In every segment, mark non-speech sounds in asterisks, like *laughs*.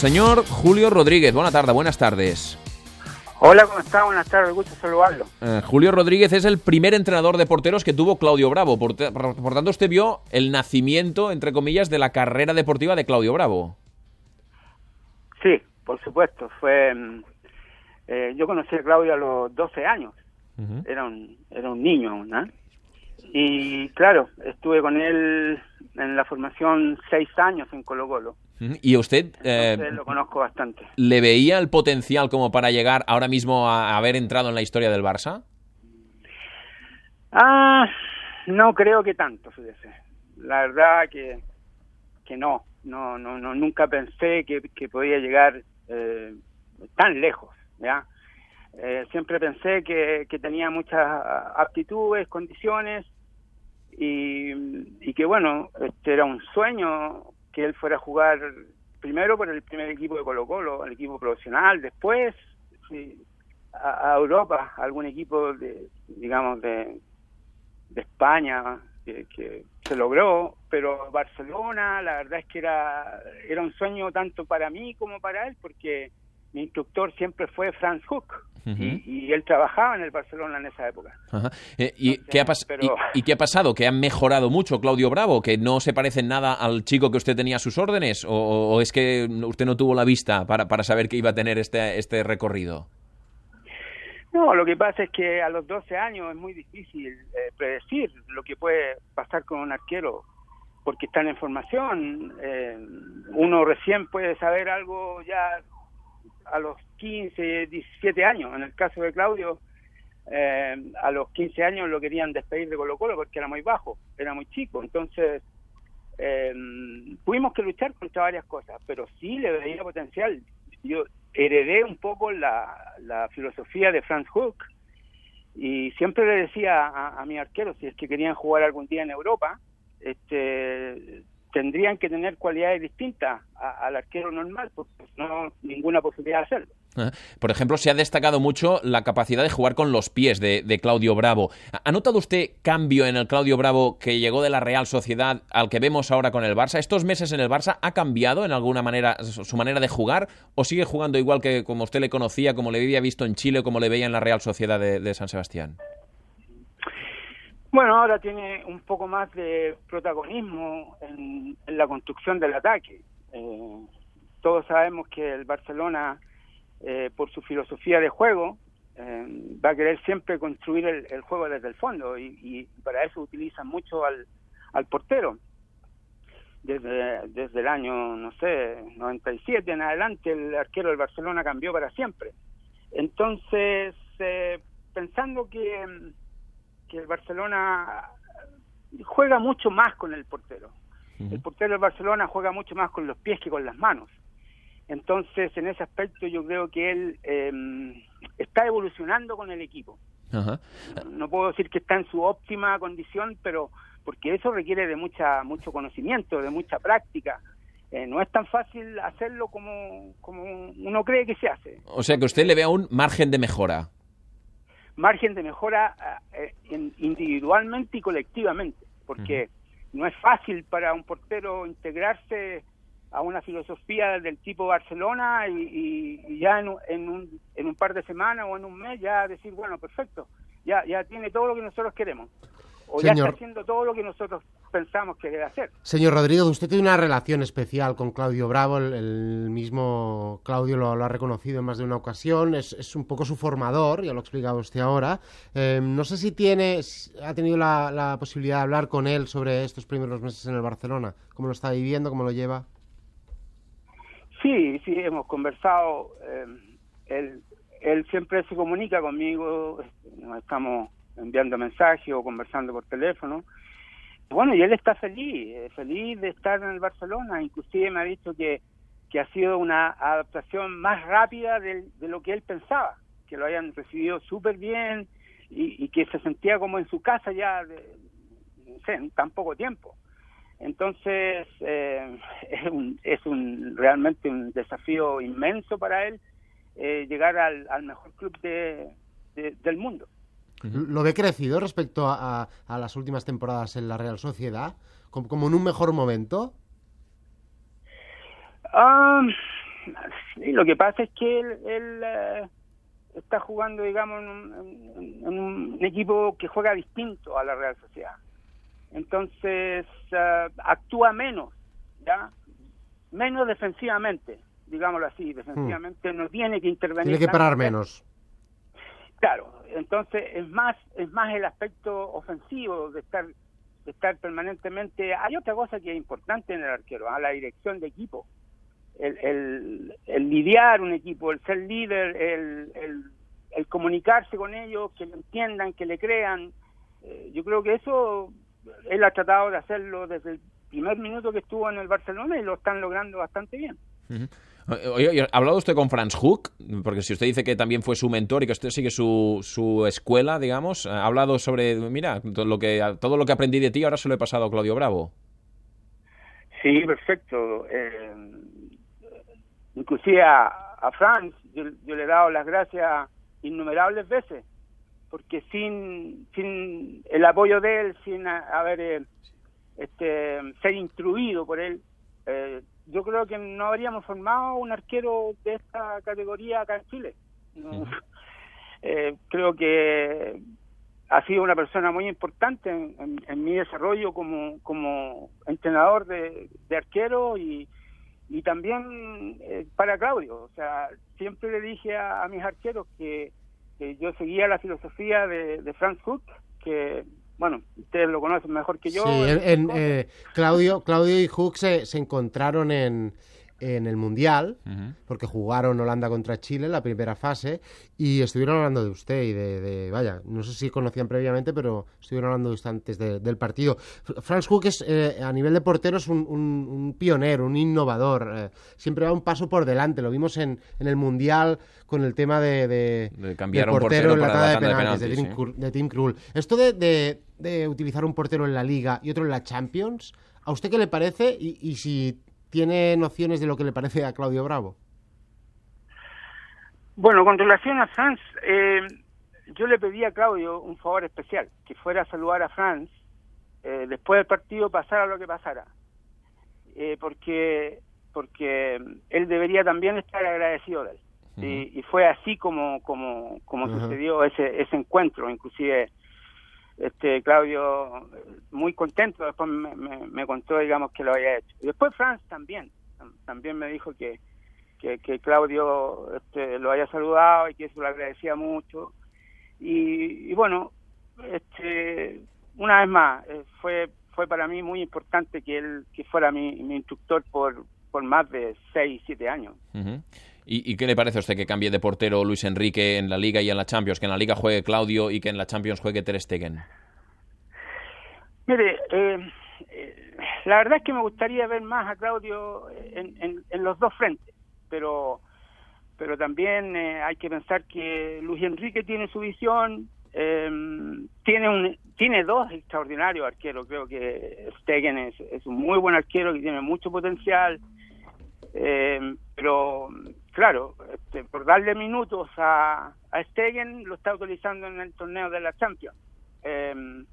señor Julio Rodríguez. Buena tarde, buenas tardes. Hola, ¿cómo está? Buenas tardes, gusto saludarlo. Eh, Julio Rodríguez es el primer entrenador de porteros que tuvo Claudio Bravo. Por, tanto, usted vio el nacimiento, entre comillas, de la carrera deportiva de Claudio Bravo. Sí, por supuesto. Fue, mm, eh, yo conocí a Claudio a los 12 años. Era un, era un niño aún, ¿ah? Y claro, estuve con él en la formación seis años en Colo Colo. Ujú. ¿Y usted eh, Entonces lo conozco bastante. le veía el potencial como para llegar ahora mismo a haber entrado en la historia del Barça? Ah, no creo que tanto, fíjese. La verdad que, que no, no, no, no, nunca pensé que, que podía llegar eh, tan lejos, ¿ya? Eh, siempre pensé que, que tenía muchas aptitudes, condiciones y, y que bueno, este era un sueño que él fuera a jugar primero por el primer equipo de Colo Colo, el equipo profesional, después sí, a, Europa, algún equipo de, digamos, de, de España que, que se logró, pero Barcelona, la verdad es que era, era un sueño tanto para mí como para él, porque mi instructor siempre fue Franz Hook Y, y él trabajaba en el Barcelona en esa época. Ajá. Eh, ¿y, sé, qué ha pas- pero- y- y qué ha pasado? ¿Que ha mejorado mucho Claudio Bravo? ¿Que no se parece nada al chico que usted tenía a sus órdenes? ¿O, o es que usted no tuvo la vista para, para saber que iba a tener este, este recorrido? No, lo que pasa es que a los 12 años es muy difícil eh, predecir lo que puede pasar con un arquero, porque están en formación. eh, uno recién puede saber algo ya a los 15, 17 años. En el caso de Claudio, eh, a los 15 años lo querían despedir de Colo Colo porque era muy bajo, era muy chico. Entonces, eh, tuvimos que luchar contra varias cosas, pero sí le veía potencial. Yo heredé un poco la, la filosofía de Franz Hook y siempre le decía a, a mi arquero, si es que querían jugar algún día en Europa, este, tendrían que tener cualidades distintas al arquero normal, porque no ninguna posibilidad de hacerlo. Ajá. Por ejemplo, se ha destacado mucho la capacidad de jugar con los pies de, Claudio Bravo. ¿Ha notado usted cambio en el Claudio Bravo que llegó de la Real Sociedad al que vemos ahora con el Barça? ¿Estos meses en el Barça ha cambiado en alguna manera su manera de jugar o sigue jugando igual que como usted le conocía, como le había visto en Chile o como le veía en la Real Sociedad de San Sebastián? Bueno, ahora tiene un poco más de protagonismo en, la construcción del ataque. Eh, todos sabemos que el Barcelona, eh, por su filosofía de juego, eh, va a querer siempre construir el, el juego desde el fondo y, para eso utilizan mucho al, al portero. Desde, desde el año, no sé, 97 en adelante, el arquero del Barcelona cambió para siempre. Entonces, eh, pensando que que el Barcelona juega mucho más con el portero. El portero del Barcelona juega mucho más con los pies que con las manos. Entonces, en ese aspecto yo creo que él eh, está evolucionando con el equipo. No puedo decir que está en su óptima condición, pero porque eso requiere de mucha mucho conocimiento, de mucha práctica. Eh, no es tan fácil hacerlo como, como uno cree que se hace. O sea que usted le ve un margen de mejora. Margen de mejora eh, en- individualmente y colectivamente, porque no es fácil para un portero integrarse a una filosofía del tipo Barcelona y, ya en, un- en un, en un par de semanas o en un mes ya decir, bueno, perfecto, ya, ya tiene todo lo que nosotros queremos, o ya está haciendo todo lo que nosotros pensamos que debe hacer. Señor Rodríguez, usted tiene una relación especial con Claudio Bravo, el, el mismo Claudio lo, lo ha reconocido en más de una ocasión, es, es un poco su formador, ya lo ha explicado usted ahora. Eh, no sé si tiene, ha tenido la, la posibilidad de hablar con él sobre estos primeros meses en el Barcelona, cómo lo está viviendo, cómo lo lleva. Sí, sí, hemos conversado. eh, él, él siempre se comunica conmigo, nos estamos enviando mensajes o conversando por teléfono. Bueno, y él está feliz, eh, feliz de estar en el Barcelona. Inclusive me ha dicho que, que ha sido una adaptación más rápida de, lo que él pensaba, que lo hayan recibido súper bien y, que se sentía como en su casa ya, de, en tan poco tiempo. Entonces, eh, *laughs* es, un, es un realmente un desafío inmenso para él eh, llegar al, al mejor club de- del mundo. ¿Lo ve crecido respecto a, a- a las últimas temporadas en la Real Sociedad? ¿Como, como en un mejor momento? Ah, sí, lo que pasa es que él, eh, está jugando, digamos, en un, equipo que juega distinto a la Real Sociedad. Entonces, eh, actúa menos, ¿ya? Menos defensivamente, digámoslo así. Defensivamente no tiene que intervenir. Tiene que parar menos. Claro, entonces es más, es más el aspecto ofensivo de estar de estar permanentemente. Hay otra cosa que es importante en el arquero, a ¿ah? la dirección de equipo el, el, lidiar un equipo, el ser líder, el, el, comunicarse con ellos, que lo entiendan, que le crean. Eh, yo creo que eso él ha tratado de hacerlo desde el primer minuto que estuvo en el Barcelona y lo están logrando bastante bien. Oye, ¿ha hablado usted con Franz Hook? Porque si usted dice que también fue su mentor y que usted sigue su, su escuela, digamos, ¿ha hablado sobre, mira, todo lo, que, todo lo que aprendí de ti ahora se lo he pasado a Claudio Bravo? Sí, perfecto. Eh, inclusive a, a Franz yo, le he dado las gracias innumerables veces porque sin sin el apoyo de él sin haber eh, este ser instruido por él eh, yo creo que no habríamos formado un arquero de esta categoría acá en Chile. *laughs* Eh, creo que ha sido una persona muy importante en, mi desarrollo como como entrenador de, de arquero y y también eh, para Claudio. O sea, siempre le dije a, mis arqueros que, yo seguía la filosofía de, Franz Hook, que, bueno, ustedes lo conocen mejor que yo. Sí, en, eh, Claudio, Claudio y Hook se, se encontraron en, en el Mundial, porque jugaron Holanda contra Chile en la primera fase, y estuvieron hablando de usted y de, vaya, no sé si conocían previamente, pero estuvieron hablando de usted antes del partido. Franz Hook es, eh, a nivel de portero es un, pionero, un innovador, eh, siempre va un paso por delante, lo vimos en, en el Mundial con el tema de, de, cambiar un portero, en la tabla de penaltis, de, Tim, Krul. Esto de, de, utilizar un portero en la Liga y otro en la Champions, ¿a usted qué le parece? Y, y si ¿Tiene nociones de lo que le parece a Claudio Bravo? Bueno, con relación a Franz, eh, yo le pedí a Claudio un favor especial, que fuera a saludar a Franz eh, después del partido, pasara lo que pasara, eh, porque porque él debería también estar agradecido de él. y, fue así como como como sucedió ese ese encuentro, inclusive este Claudio muy contento después me, contó digamos que lo había hecho. Y después Franz también también me dijo que que, Claudio este, lo había saludado y que eso lo agradecía mucho. Y, bueno este una vez más eh, fue fue para mí muy importante que él que fuera mi, instructor por por más de seis siete años ¿Y, qué le parece a usted que cambie de portero Luis Enrique en la Liga y en la Champions? Que en la Liga juegue Claudio y que en la Champions juegue Ter Stegen. Mire, eh, eh, la verdad es que me gustaría ver más a Claudio en, los dos frentes, pero pero también eh, hay que pensar que Luis Enrique tiene su visión, tiene un tiene dos extraordinarios arqueros, creo que Stegen es, es un muy buen arquero que tiene mucho potencial, pero claro, este, por darle minutos a, a Stegen lo está utilizando en el torneo de la Champions. Eh,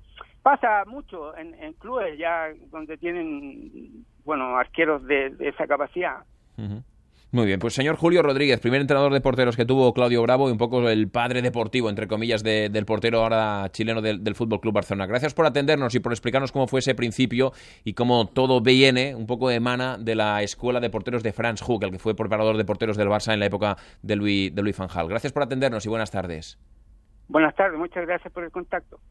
pasa mucho en, clubes ya donde tienen, bueno, arqueros de, esa capacidad. Muy bien, pues señor Julio Rodríguez, primer entrenador de porteros que tuvo Claudio Bravo y un poco el padre deportivo, entre comillas, del portero ahora chileno del, del Fútbol Club Barcelona. Gracias por atendernos y por explicarnos cómo fue ese principio y cómo todo viene, un poco emana de la escuela de porteros de Franz Hook, el que fue preparador de porteros del Barça en la época de Luis, de Luis Van Gaal. Gracias por atendernos y buenas tardes. Buenas tardes, muchas gracias por el contacto.